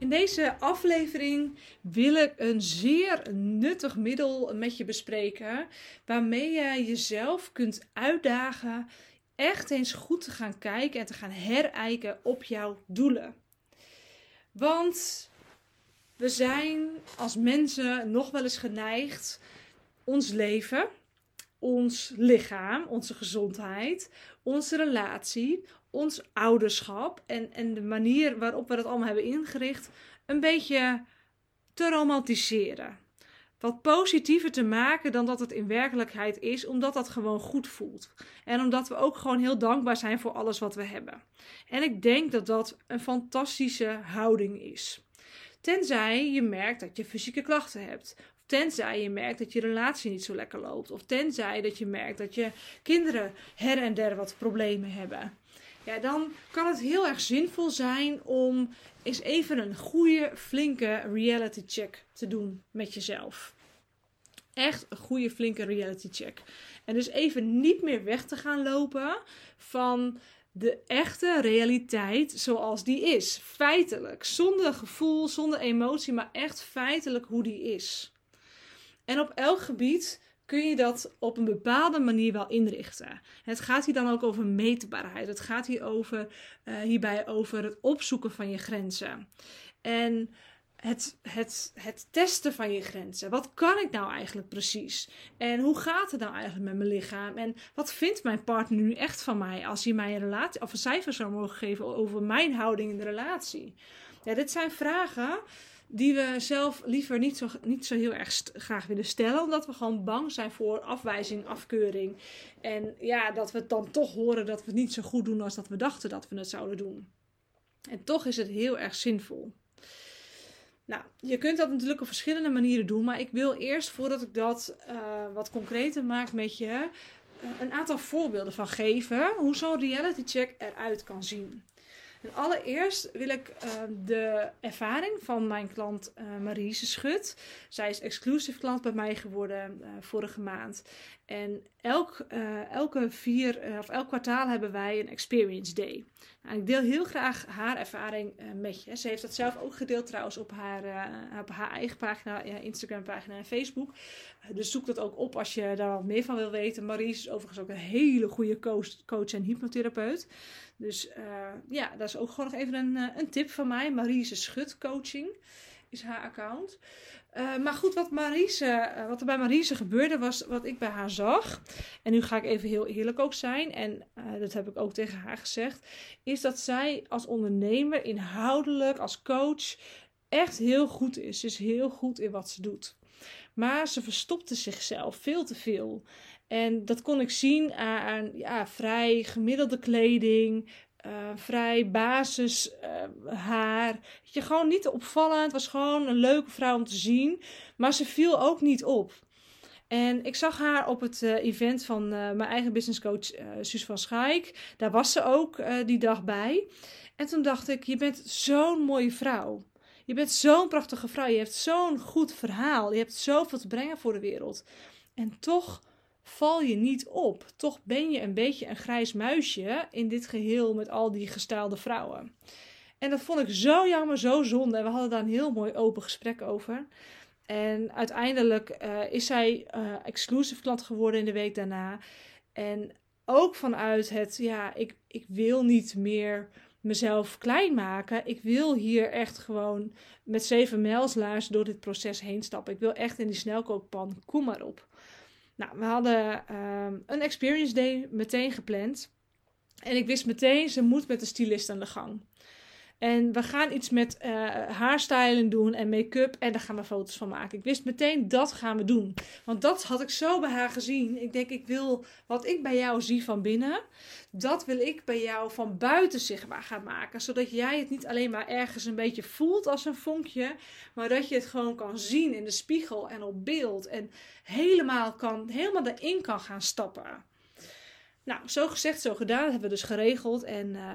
In deze aflevering wil ik een zeer nuttig middel met je bespreken, waarmee je jezelf kunt uitdagen echt eens goed te gaan kijken en te gaan herijken op jouw doelen. Want we zijn als mensen nog wel eens geneigd ons leven, ons lichaam, onze gezondheid, onze relatie, ons ouderschap en, en de manier waarop we dat allemaal hebben ingericht een beetje te romantiseren. Wat positiever te maken dan dat het in werkelijkheid is, omdat dat gewoon goed voelt. En omdat we ook gewoon heel dankbaar zijn voor alles wat we hebben. En ik denk dat dat een fantastische houding is. Tenzij je merkt dat je fysieke klachten hebt. Tenzij je merkt dat je relatie niet zo lekker loopt. Of tenzij dat je merkt dat je kinderen her en der wat problemen hebben dan kan het heel erg zinvol zijn om eens even een goede, flinke reality check te doen met jezelf. Echt een goede, flinke reality check. En dus even niet meer weg te gaan lopen van de echte realiteit zoals die is. Feitelijk. Zonder gevoel, zonder emotie, maar echt feitelijk hoe die is. En op elk gebied kun je dat op een bepaalde manier wel inrichten. Het gaat hier dan ook over meetbaarheid. Het gaat hier over, uh, hierbij over het opzoeken van je grenzen. En het, het, het testen van je grenzen. Wat kan ik nou eigenlijk precies? En hoe gaat het nou eigenlijk met mijn lichaam? En wat vindt mijn partner nu echt van mij als hij mij een relatie of een cijfer zou mogen geven over mijn houding in de relatie? Ja, dit zijn vragen die we zelf liever niet zo, niet zo heel erg graag willen stellen, omdat we gewoon bang zijn voor afwijzing, afkeuring. En ja, dat we het dan toch horen dat we het niet zo goed doen als dat we dachten dat we het zouden doen. En toch is het heel erg zinvol. Nou, je kunt dat natuurlijk op verschillende manieren doen, maar ik wil eerst, voordat ik dat uh, wat concreter maak met je, uh, een aantal voorbeelden van geven hoe zo'n reality check eruit kan zien. En allereerst wil ik uh, de ervaring van mijn klant uh, Marise Schut. Zij is exclusive klant bij mij geworden uh, vorige maand. En elk, elke vier of elk kwartaal hebben wij een experience day. Nou, ik deel heel graag haar ervaring met je. Ze heeft dat zelf ook gedeeld trouwens op haar, op haar eigen pagina, Instagram pagina en Facebook. dus zoek dat ook op als je daar wat meer van wil weten. Marise is overigens ook een hele goede coach, coach en hypnotherapeut. Dus uh, ja, dat is ook gewoon nog even een, uh, een tip van mij. Marise Schut Coaching is haar account. Uh, maar goed, wat, Marise, wat er bij Marise gebeurde was wat ik bij haar zag. En nu ga ik even heel eerlijk ook zijn. En dat heb ik ook tegen haar gezegd. Is dat zij als ondernemer inhoudelijk, als coach, echt heel goed is. Ze is heel goed in wat ze doet. Maar ze verstopte zichzelf veel te veel. En dat kon ik zien aan ja, vrij gemiddelde kleding, uh, vrij basis uh, haar. Je, gewoon niet opvallend. Was gewoon een leuke vrouw om te zien. Maar ze viel ook niet op. En ik zag haar op het uh, event van mijn eigen businesscoach Suus van Schaik. Daar was ze ook die dag bij. En toen dacht ik, je bent zo'n mooie vrouw. Je bent zo'n prachtige vrouw. Je hebt zo'n goed verhaal. Je hebt zoveel te brengen voor de wereld. En toch val je niet op. Toch ben je een beetje een grijs muisje in dit geheel met al die gestaalde vrouwen. En dat vond ik zo jammer, zo zonde. En we hadden daar een heel mooi open gesprek over. En uiteindelijk uh, is zij uh, exclusive klant geworden in de week daarna. En ook vanuit het, ja, ik, ik wil niet meer mezelf klein maken. Ik wil hier echt gewoon met zeven mijlslaars door dit proces heen stappen. Ik wil echt in die snelkookpan, kom maar op. Nou, we hadden ehm, een experience day meteen gepland. En ik wist meteen, ze moet met de stylist aan de gang. En we gaan iets met uh, haarstyling doen en make-up. En daar gaan we foto's van maken. Ik wist meteen, dat gaan we doen. Want dat had ik zo bij haar gezien. Ik denk, ik wil wat ik bij jou zie van binnen. Dat wil ik bij jou van buiten zichtbaar gaan maken. Zodat jij het niet alleen maar ergens een beetje voelt als een vonkje. Maar dat je het gewoon kan zien in de spiegel en op beeld. En helemaal, kan, helemaal erin kan gaan stappen. Nou, zo gezegd, zo gedaan. Dat hebben we dus geregeld. En... Uh,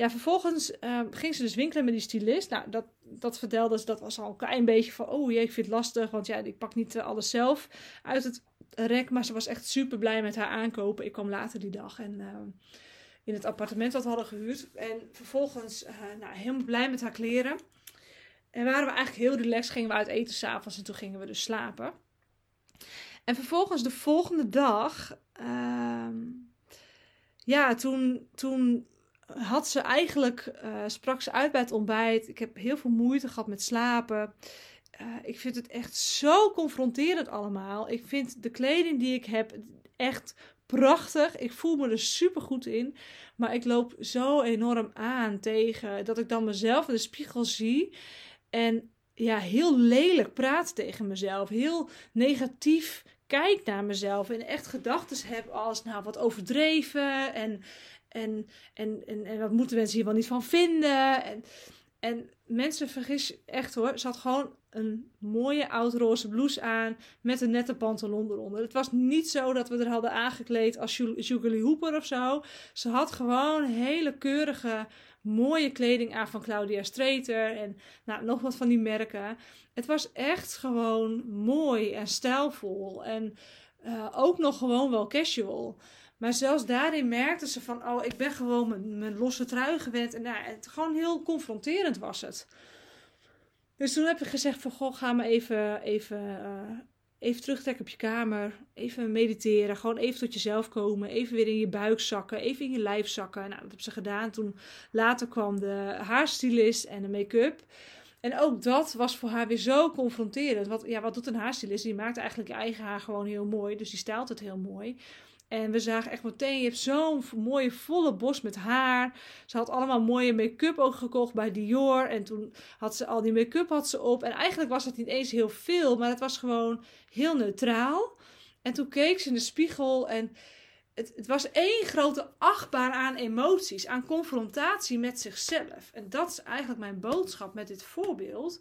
ja, vervolgens uh, ging ze dus winkelen met die stylist. Nou, dat, dat vertelde ze, dat was al een klein beetje van... Oh jee, ik vind het lastig, want ja, ik pak niet uh, alles zelf uit het rek. Maar ze was echt super blij met haar aankopen. Ik kwam later die dag en uh, in het appartement dat we hadden gehuurd. En vervolgens, nou, helemaal blij met haar kleren. en waren we eigenlijk heel relaxed, gingen we uit eten s'avonds en toen gingen we dus slapen. En vervolgens de volgende dag, ehm, ja, toen, toen had ze eigenlijk, uh, sprak ze uit bij het ontbijt. Ik heb heel veel moeite gehad met slapen. Uh, ik vind het echt zo confronterend allemaal. Ik vind de kleding die ik heb echt prachtig. Ik voel me er super goed in. Maar ik loop zo enorm aan tegen dat ik dan mezelf in de spiegel zie. En ja, heel lelijk praat tegen mezelf. Heel negatief kijk naar mezelf. En echt gedachten heb als, nou, wat overdreven. En, en, en, en, wat moeten mensen hier wel niet van vinden. En, en mensen vergis echt hoor. Ze had gewoon een mooie oud-roze blouse aan met een nette pantalon eronder. Het was niet zo dat we er hadden aangekleed als Julie Hooper of zo. Ze had gewoon hele keurige, mooie kleding aan van Claudia Streeter en nou, nog wat van die merken. Het was echt gewoon mooi en stijlvol en uh, ook nog gewoon wel casual. Maar zelfs daarin merkte ze van, oh, ik ben gewoon mijn, mijn losse trui gewend. En nou, het, gewoon heel confronterend was het. Dus toen heb ik gezegd van, goh, ga maar even, even, uh, even terugtrekken op je kamer. Even mediteren, gewoon even tot jezelf komen. Even weer in je buik zakken, even in je lijf zakken. Nou, dat hebben ze gedaan. Toen later kwam de haarstylist en de make-up. En ook dat was voor haar weer zo confronterend. Wat, ja, wat doet een haarstylist? Die maakt eigenlijk je eigen haar gewoon heel mooi. Dus die stijlt het heel mooi. En we zagen echt meteen, je hebt zo'n mooie volle bos met haar. Ze had allemaal mooie make-up ook gekocht bij Dior. En toen had ze al die make-up had ze op. En eigenlijk was het niet eens heel veel, maar het was gewoon heel neutraal. En toen keek ze in de spiegel en het, het was één grote achtbaan aan emoties, aan confrontatie met zichzelf. En dat is eigenlijk mijn boodschap met dit voorbeeld.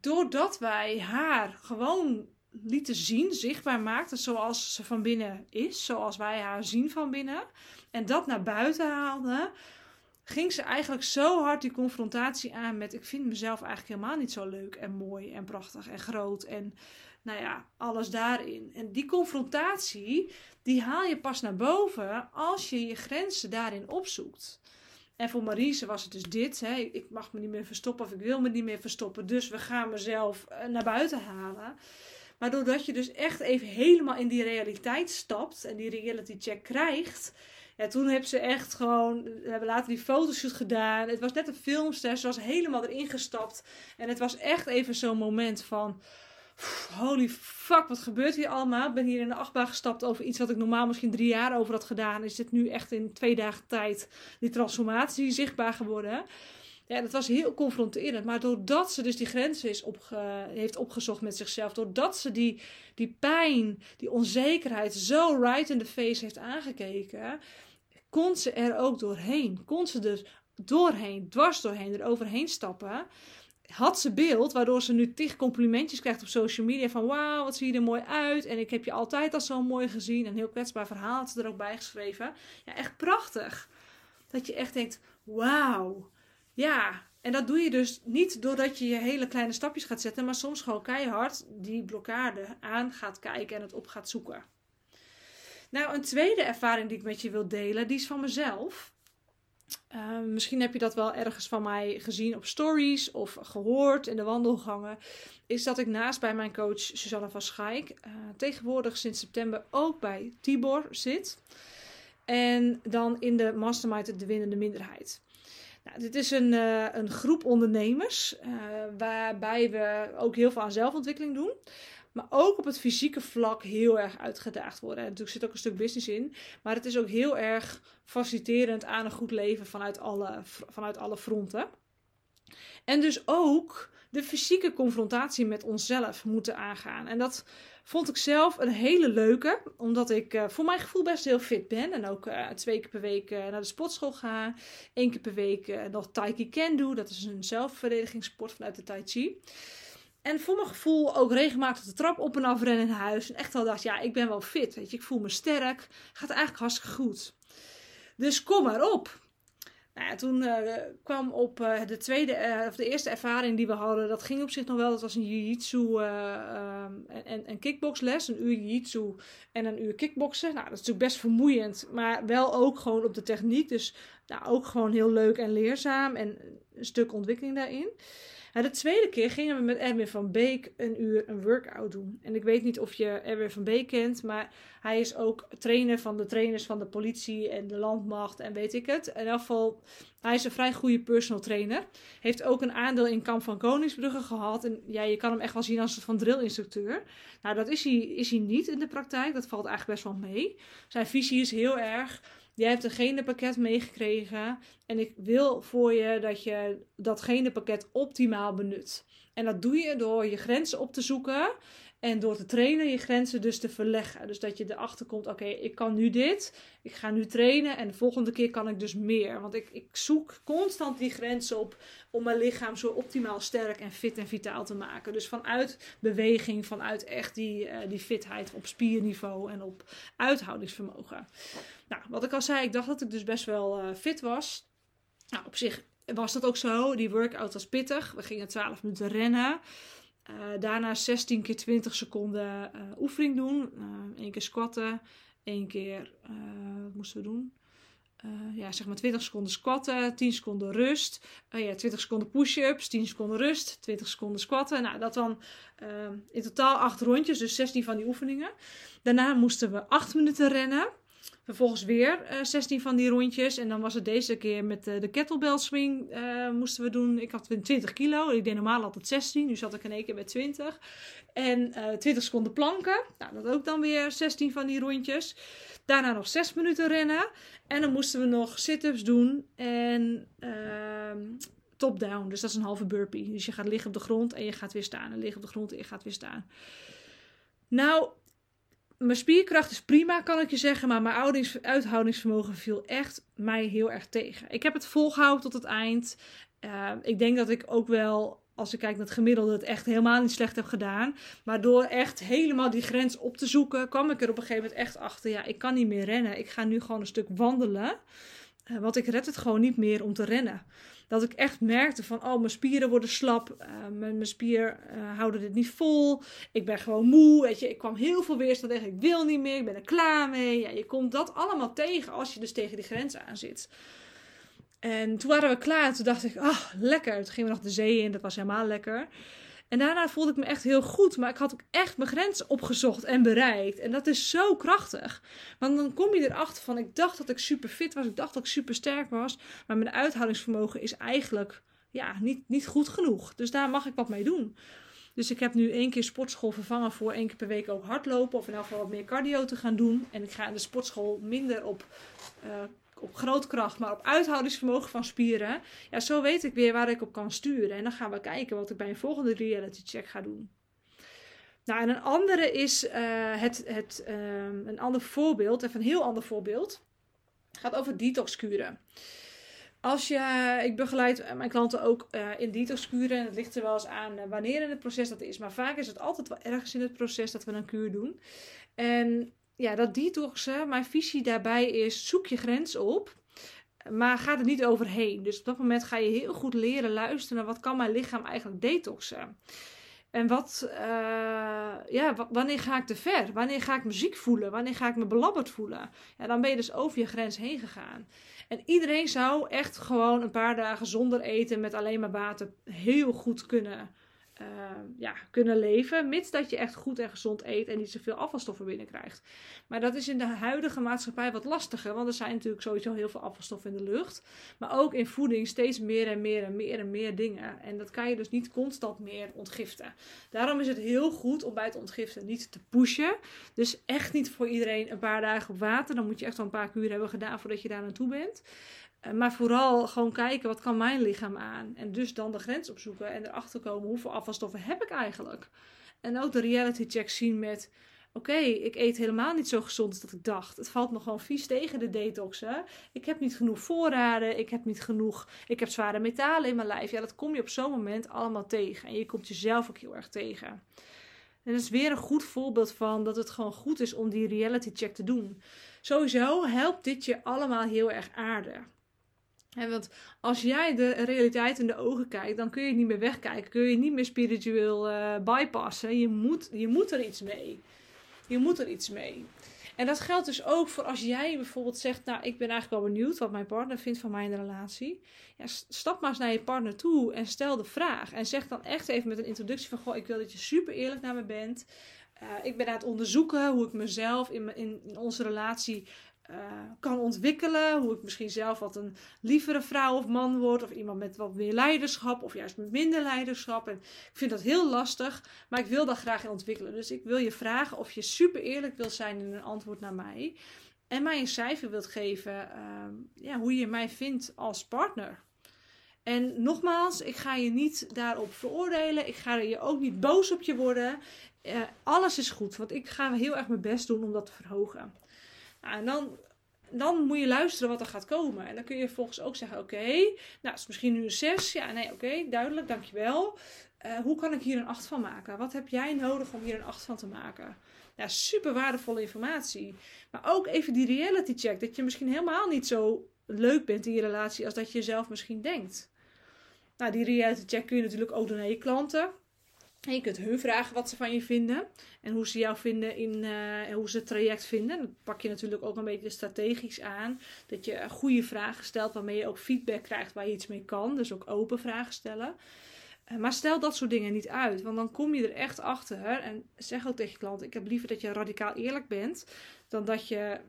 Doordat wij haar gewoon lieten zien, zichtbaar maakte zoals ze van binnen is, zoals wij haar zien van binnen, en dat naar buiten haalde, ging ze eigenlijk zo hard die confrontatie aan met: ik vind mezelf eigenlijk helemaal niet zo leuk en mooi en prachtig en groot en nou ja, alles daarin. En die confrontatie, die haal je pas naar boven als je je grenzen daarin opzoekt. En voor Marise was het dus dit: hè, ik mag me niet meer verstoppen of ik wil me niet meer verstoppen, dus we gaan mezelf eh, naar buiten halen. Maar doordat je dus echt even helemaal in die realiteit stapt en die reality check krijgt. Ja, toen hebben ze echt gewoon, we hebben later die fotoshoot gedaan. Het was net een filmster, ze was helemaal erin gestapt. En het was echt even zo'n moment van, holy fuck, wat gebeurt hier allemaal? Ik ben hier in de achtbaan gestapt over iets wat ik normaal misschien drie jaar over had gedaan. Is dit nu echt in twee dagen tijd die transformatie zichtbaar geworden? Ja, dat was heel confronterend. Maar doordat ze dus die grenzen is heeft opgezocht met zichzelf, doordat ze die, die pijn, die onzekerheid zo right in the face heeft aangekeken, kon ze er ook doorheen. Kon ze er doorheen, dwars doorheen, er overheen stappen. Had ze beeld, waardoor ze nu tig complimentjes krijgt op social media van wauw, wat zie je er mooi uit. En ik heb je altijd al zo mooi gezien. Een heel kwetsbaar verhaal had ze er ook bij geschreven. Ja, echt prachtig. Dat je echt denkt, wauw ja, en dat doe je dus niet doordat je je hele kleine stapjes gaat zetten, maar soms gewoon keihard die blokkade aan gaat kijken en het op gaat zoeken. Nou, een tweede ervaring die ik met je wil delen, die is van mezelf. Uh, misschien heb je dat wel ergens van mij gezien op stories of gehoord in de wandelgangen. Is dat ik naast bij mijn coach Susanne van Schaik uh, tegenwoordig sinds september ook bij Tibor zit. En dan in de mastermind de winnende minderheid. Nou, dit is een, uh, een groep ondernemers uh, waarbij we ook heel veel aan zelfontwikkeling doen. Maar ook op het fysieke vlak heel erg uitgedaagd worden. En natuurlijk zit ook een stuk business in. Maar het is ook heel erg faciliterend aan een goed leven vanuit alle, vanuit alle fronten. En dus ook de fysieke confrontatie met onszelf moeten aangaan. En dat vond ik zelf een hele leuke, omdat ik uh, voor mijn gevoel best heel fit ben. En ook uh, twee keer per week uh, naar de sportschool ga. Eén keer per week nog Tai Chi doe. Dat is een zelfverdedigingssport vanuit de Tai Chi. En voor mijn gevoel ook regelmatig de trap op en af rennen in huis. En echt wel dacht, ja, ik ben wel fit. Weet je, ik voel me sterk. Gaat eigenlijk hartstikke goed. Dus kom maar op. Nou ja, toen uh, kwam op uh, de tweede, uh, of de eerste ervaring die we hadden, dat ging op zich nog wel. Dat was een jiu-jitsu um, en, en kickboxles. Een uur jiu-jitsu en een uur kickboksen. Nou, dat is natuurlijk best vermoeiend, maar wel ook gewoon op de techniek. Dus nou, ook gewoon heel leuk en leerzaam en een stuk ontwikkeling daarin. Nou, de tweede keer gingen we met Erwin van Beek een uur een workout doen. En ik weet niet of je Erwin van Beek kent, maar hij is ook trainer van de trainers van de politie en de landmacht en weet ik het. In elk geval, hij is een vrij goede personal trainer. Heeft ook een aandeel in Kamp van Koningsbrugge gehad. En ja, je kan hem echt wel zien als een van drillinstructeur. Nou, dat is hij, is hij niet in de praktijk. Dat valt eigenlijk best wel mee. Zijn visie is heel erg Jij hebt een genenpakket meegekregen en ik wil voor je dat je dat genenpakket optimaal benut. En dat doe je door je grenzen op te zoeken en door te trainen je grenzen dus te verleggen. Dus dat je erachter komt, oké, ik kan nu dit, ik ga nu trainen en de volgende keer kan ik dus meer. Want ik, ik zoek constant die grens op om mijn lichaam zo optimaal sterk en fit en vitaal te maken. Dus vanuit beweging, vanuit echt die, uh, die fitheid op spierniveau en op uithoudingsvermogen. Nou, wat ik al zei, ik dacht dat ik dus best wel uh, fit was. Nou, op zich was dat ook zo. Die workout was pittig. We gingen 12 minuten rennen. Uh, daarna 16 keer 20 seconden uh, oefening doen. Uh, Eén keer squatten. één keer, wat moesten we doen? ja, zeg maar 20 seconden squatten, 10 seconden rust. ja, 20 seconden push-ups, 10 seconden rust, 20 seconden squatten. Nou, dat dan in totaal 8 rondjes, dus 16 van die oefeningen. Daarna moesten we 8 minuten rennen. Vervolgens weer uh, 16 van die rondjes. En dan was het deze keer met uh, de kettlebell swing uh, moesten we doen. Ik had 20 kilo. Ik deed normaal altijd 16. Nu zat ik in één keer bij 20. En 20 seconden planken. Nou, dat ook dan weer 16 van die rondjes. Daarna nog 6 minuten rennen. En dan moesten we nog sit-ups doen. En ehm, top-down. Dus dat is een halve burpee. Dus je gaat liggen op de grond en je gaat weer staan. En liggen op de grond en je gaat weer staan. Nou, mijn spierkracht is prima, kan ik je zeggen. Maar mijn uithoudingsvermogen viel echt mij heel erg tegen. Ik heb het volgehouden tot het eind. Uh, ik denk dat ik ook wel, als ik kijk naar het gemiddelde, het echt helemaal niet slecht heb gedaan. Maar door echt helemaal die grens op te zoeken, kwam ik er op een gegeven moment echt achter. Ja, ik kan niet meer rennen. Ik ga nu gewoon een stuk wandelen. Uh, want ik red het gewoon niet meer om te rennen dat ik echt merkte van, oh, mijn spieren worden slap, uh, mijn, mijn spier uh, houden dit niet vol, ik ben gewoon moe, weet je, ik kwam heel veel weerstand tegen, ik wil niet meer, ik ben er klaar mee. Ja, je komt dat allemaal tegen als je dus tegen die grens aan zit. En toen waren we klaar, toen dacht ik, ah, lekker. Toen gingen we nog de zee in, dat was helemaal lekker. En daarna voelde ik me echt heel goed. Maar ik had ook echt mijn grens opgezocht en bereikt. En dat is zo krachtig. Want dan kom je erachter van: ik dacht dat ik super fit was. Ik dacht dat ik super sterk was. Maar mijn uithoudingsvermogen is eigenlijk ja, niet, niet goed genoeg. Dus daar mag ik wat mee doen. Dus ik heb nu één keer sportschool vervangen voor één keer per week ook hardlopen. Of in elk geval wat meer cardio te gaan doen. En ik ga in de sportschool minder op uh, op grootkracht, maar op uithoudingsvermogen van spieren. Ja, zo weet ik weer waar ik op kan sturen. En dan gaan we kijken wat ik bij een volgende reality check ga doen. Nou, en een andere is uh, het, het, uh, een ander voorbeeld, even een heel ander voorbeeld. Gaat over detoxkuren. Als je, ik begeleid mijn klanten ook in detoxkuren. En het ligt er wel eens aan wanneer in het proces dat is. Maar vaak is het altijd wel ergens in het proces dat we een kuur doen. En ja, dat detoxen, mijn visie daarbij is: zoek je grens op. Maar ga er niet overheen. Dus op dat moment ga je heel goed leren luisteren naar wat kan mijn lichaam eigenlijk detoxen. En wat, uh, ja, wanneer ga ik te ver? Wanneer ga ik me ziek voelen? Wanneer ga ik me belabberd voelen? Ja, dan ben je dus over je grens heen gegaan. En iedereen zou echt gewoon een paar dagen zonder eten met alleen maar water heel goed kunnen uh, ja, kunnen leven. Mits dat je echt goed en gezond eet en niet zoveel afvalstoffen binnenkrijgt. Maar dat is in de huidige maatschappij wat lastiger. Want er zijn natuurlijk sowieso heel veel afvalstoffen in de lucht. Maar ook in voeding steeds meer en meer en meer en meer dingen. En dat kan je dus niet constant meer ontgiften. Daarom is het heel goed om bij het ontgiften niet te pushen. Dus echt niet voor iedereen een paar dagen op water. Dan moet je echt wel een paar uur hebben gedaan voordat je daar naartoe bent. Eh, maar vooral gewoon kijken, wat kan mijn lichaam aan? En dus dan de grens opzoeken en erachter komen, hoeveel afvalstoffen heb ik eigenlijk? En ook de reality check zien met, oké, ik eet helemaal niet zo gezond als dat ik dacht. Het valt me gewoon vies tegen de detoxen. Ik heb niet genoeg voorraden, ik heb niet genoeg, ik heb zware metalen in mijn lijf. Ja, dat kom je op zo'n moment allemaal tegen. En je komt jezelf ook heel erg tegen. En dat is weer een goed voorbeeld van dat het gewoon goed is om die reality check te doen. Sowieso helpt dit je allemaal heel erg aarden. Want als jij de realiteit in de ogen kijkt, dan kun je niet meer wegkijken. Kun je niet meer spiritueel uh, bypassen. Je moet, je moet er iets mee. Je moet er iets mee. En dat geldt dus ook voor als jij bijvoorbeeld zegt, nou, ik ben eigenlijk wel benieuwd wat mijn partner vindt van mijn relatie. Ja, stap maar eens naar je partner toe en stel de vraag. En zeg dan echt even met een introductie van, goh, ik wil dat je super eerlijk naar me bent. Uh, ik ben aan het onderzoeken hoe ik mezelf in, in onze relatie uh, kan ontwikkelen. Hoe ik misschien zelf wat een lievere vrouw of man word. Of iemand met wat meer leiderschap. Of juist met minder leiderschap. En ik vind dat heel lastig. Maar ik wil daar graag ontwikkelen. Dus ik wil je vragen of je super eerlijk wilt zijn in een antwoord naar mij. En mij een cijfer wilt geven. Uh, ja, hoe je mij vindt als partner. En nogmaals, ik ga je niet daarop veroordelen. Ik ga je ook niet boos op je worden. Uh, alles is goed, want ik ga heel erg mijn best doen om dat te verhogen. En dan, dan moet je luisteren wat er gaat komen. En dan kun je volgens ook zeggen: Oké, nou, het is misschien nu een 6. Ja, nee, oké, duidelijk, dankjewel. Uh, hoe kan ik hier een 8 van maken? Wat heb jij nodig om hier een 8 van te maken? Ja, super waardevolle informatie. Maar ook even die reality check. Dat je misschien helemaal niet zo leuk bent in je relatie als dat je zelf misschien denkt. Nou, die reality check kun je natuurlijk ook doen naar je klanten. En je kunt hun vragen wat ze van je vinden. En hoe ze jou vinden in uh, hoe ze het traject vinden. Dan pak je natuurlijk ook een beetje strategisch aan. Dat je goede vragen stelt waarmee je ook feedback krijgt waar je iets mee kan. Dus ook open vragen stellen. Uh, maar stel dat soort dingen niet uit. Want dan kom je er echt achter. En zeg ook tegen je klant: Ik heb liever dat je radicaal eerlijk bent. Dan dat je.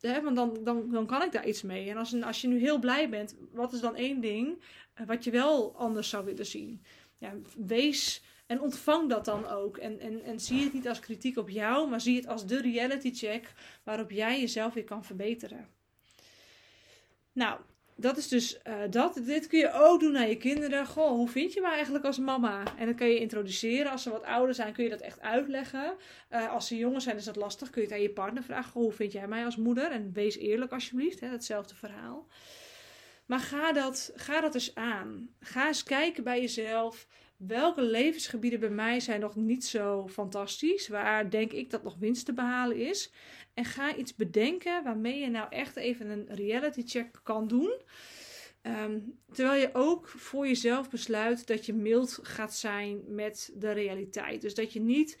Hè, want dan, dan, dan kan ik daar iets mee. En als, als je nu heel blij bent, wat is dan één ding uh, wat je wel anders zou willen zien? Ja, wees en ontvang dat dan ook. En, en, en zie het niet als kritiek op jou, maar zie het als de reality check waarop jij jezelf weer kan verbeteren. Nou, dat is dus uh, dat. Dit kun je ook doen naar je kinderen. Goh, hoe vind je me eigenlijk als mama? En dan kun je introduceren. Als ze wat ouder zijn, kun je dat echt uitleggen. Uh, als ze jonger zijn, is dat lastig. Kun je het aan je partner vragen. Goh, hoe vind jij mij als moeder? En wees eerlijk alsjeblieft. Hè, hetzelfde verhaal. Maar ga dat, ga dat eens aan. Ga eens kijken bij jezelf welke levensgebieden bij mij zijn nog niet zo fantastisch? Waar denk ik dat nog winst te behalen is? En ga iets bedenken waarmee je nou echt even een reality check kan doen. Um, terwijl je ook voor jezelf besluit dat je mild gaat zijn met de realiteit. Dus dat je niet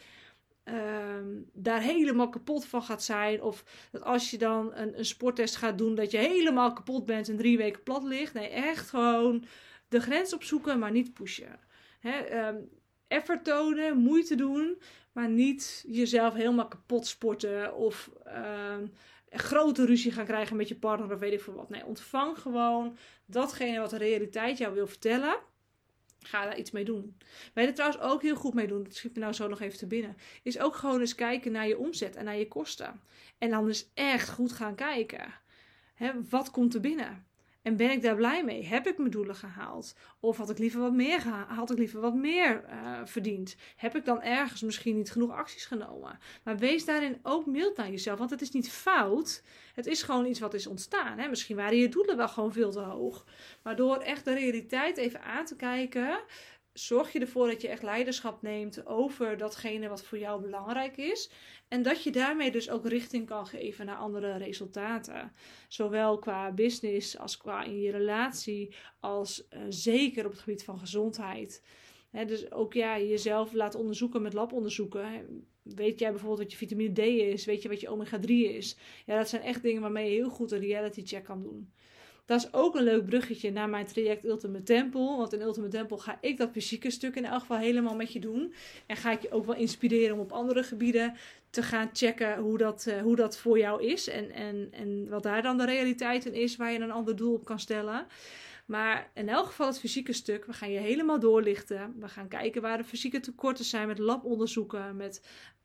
um, daar helemaal kapot van gaat zijn. Of dat als je dan een, een sporttest gaat doen, dat je helemaal kapot bent en drie weken plat ligt. Nee, echt gewoon de grens opzoeken, maar niet pushen. Hè, um, effort tonen, moeite doen, maar niet jezelf helemaal kapot sporten of um, grote ruzie gaan krijgen met je partner of weet ik veel wat. Nee, ontvang gewoon datgene wat de realiteit jou wil vertellen. Ga daar iets mee doen. Waar je er trouwens ook heel goed mee doen, dat schiet me nou zo nog even te binnen, is ook gewoon eens kijken naar je omzet en naar je kosten. En dan dus echt goed gaan kijken. Hè, wat komt er binnen? En ben ik daar blij mee? Heb ik mijn doelen gehaald? Of had ik liever wat meer? Had ik liever wat meer uh, verdiend? Heb ik dan ergens misschien niet genoeg acties genomen? Maar wees daarin ook mild naar jezelf. Want het is niet fout. Het is gewoon iets wat is ontstaan. Hè? Misschien waren je doelen wel gewoon veel te hoog. Maar door echt de realiteit even aan te kijken zorg je ervoor dat je echt leiderschap neemt over datgene wat voor jou belangrijk is. En dat je daarmee dus ook richting kan geven naar andere resultaten. Zowel qua business als qua in je relatie, als uh, zeker op het gebied van gezondheid. dus ook ja, jezelf laten onderzoeken met labonderzoeken. Weet jij bijvoorbeeld wat je vitamine D is? Weet je wat je omega 3 is? Ja, dat zijn echt dingen waarmee je heel goed een reality check kan doen. Dat is ook een leuk bruggetje naar mijn traject Ultimate Temple. Want in Ultimate Temple ga ik dat fysieke stuk in elk geval helemaal met je doen. En ga ik je ook wel inspireren om op andere gebieden te gaan checken hoe dat, uh, hoe dat voor jou is. En, en, en wat daar dan de realiteit in is, waar je een ander doel op kan stellen. Maar in elk geval het fysieke stuk, we gaan je helemaal doorlichten. We gaan kijken waar de fysieke tekorten zijn met labonderzoeken, met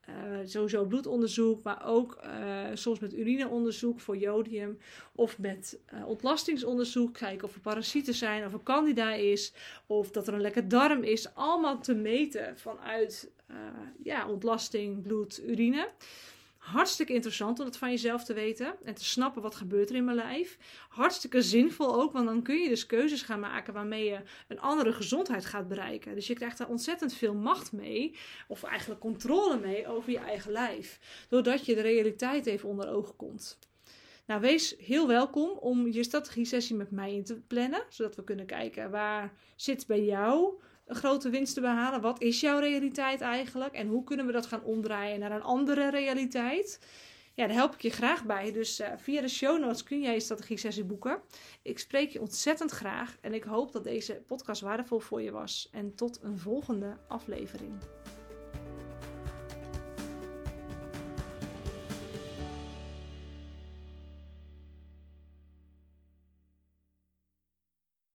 uh, sowieso bloedonderzoek, maar ook uh, soms met urineonderzoek voor jodium. Of met uh, ontlastingsonderzoek, kijken of er parasieten zijn, of er candida is, of dat er een lekker darm is. Allemaal te meten vanuit ja, ontlasting, bloed, urine. Hartstikke interessant om dat van jezelf te weten en te snappen wat gebeurt er in mijn lijf. Hartstikke zinvol ook, want dan kun je dus keuzes gaan maken waarmee je een andere gezondheid gaat bereiken. Dus je krijgt daar ontzettend veel macht mee, of eigenlijk controle mee over je eigen lijf. Doordat je de realiteit even onder ogen komt. Nou, wees heel welkom om je strategie-sessie met mij in te plannen, zodat we kunnen kijken waar zit bij jou een grote winst te behalen. Wat is jouw realiteit eigenlijk? En hoe kunnen we dat gaan omdraaien naar een andere realiteit? ja, daar help ik je graag bij. Dus uh, via de show notes kun jij je strategie sessie boeken. Ik spreek je ontzettend graag en ik hoop dat deze podcast waardevol voor je was. En tot een volgende aflevering.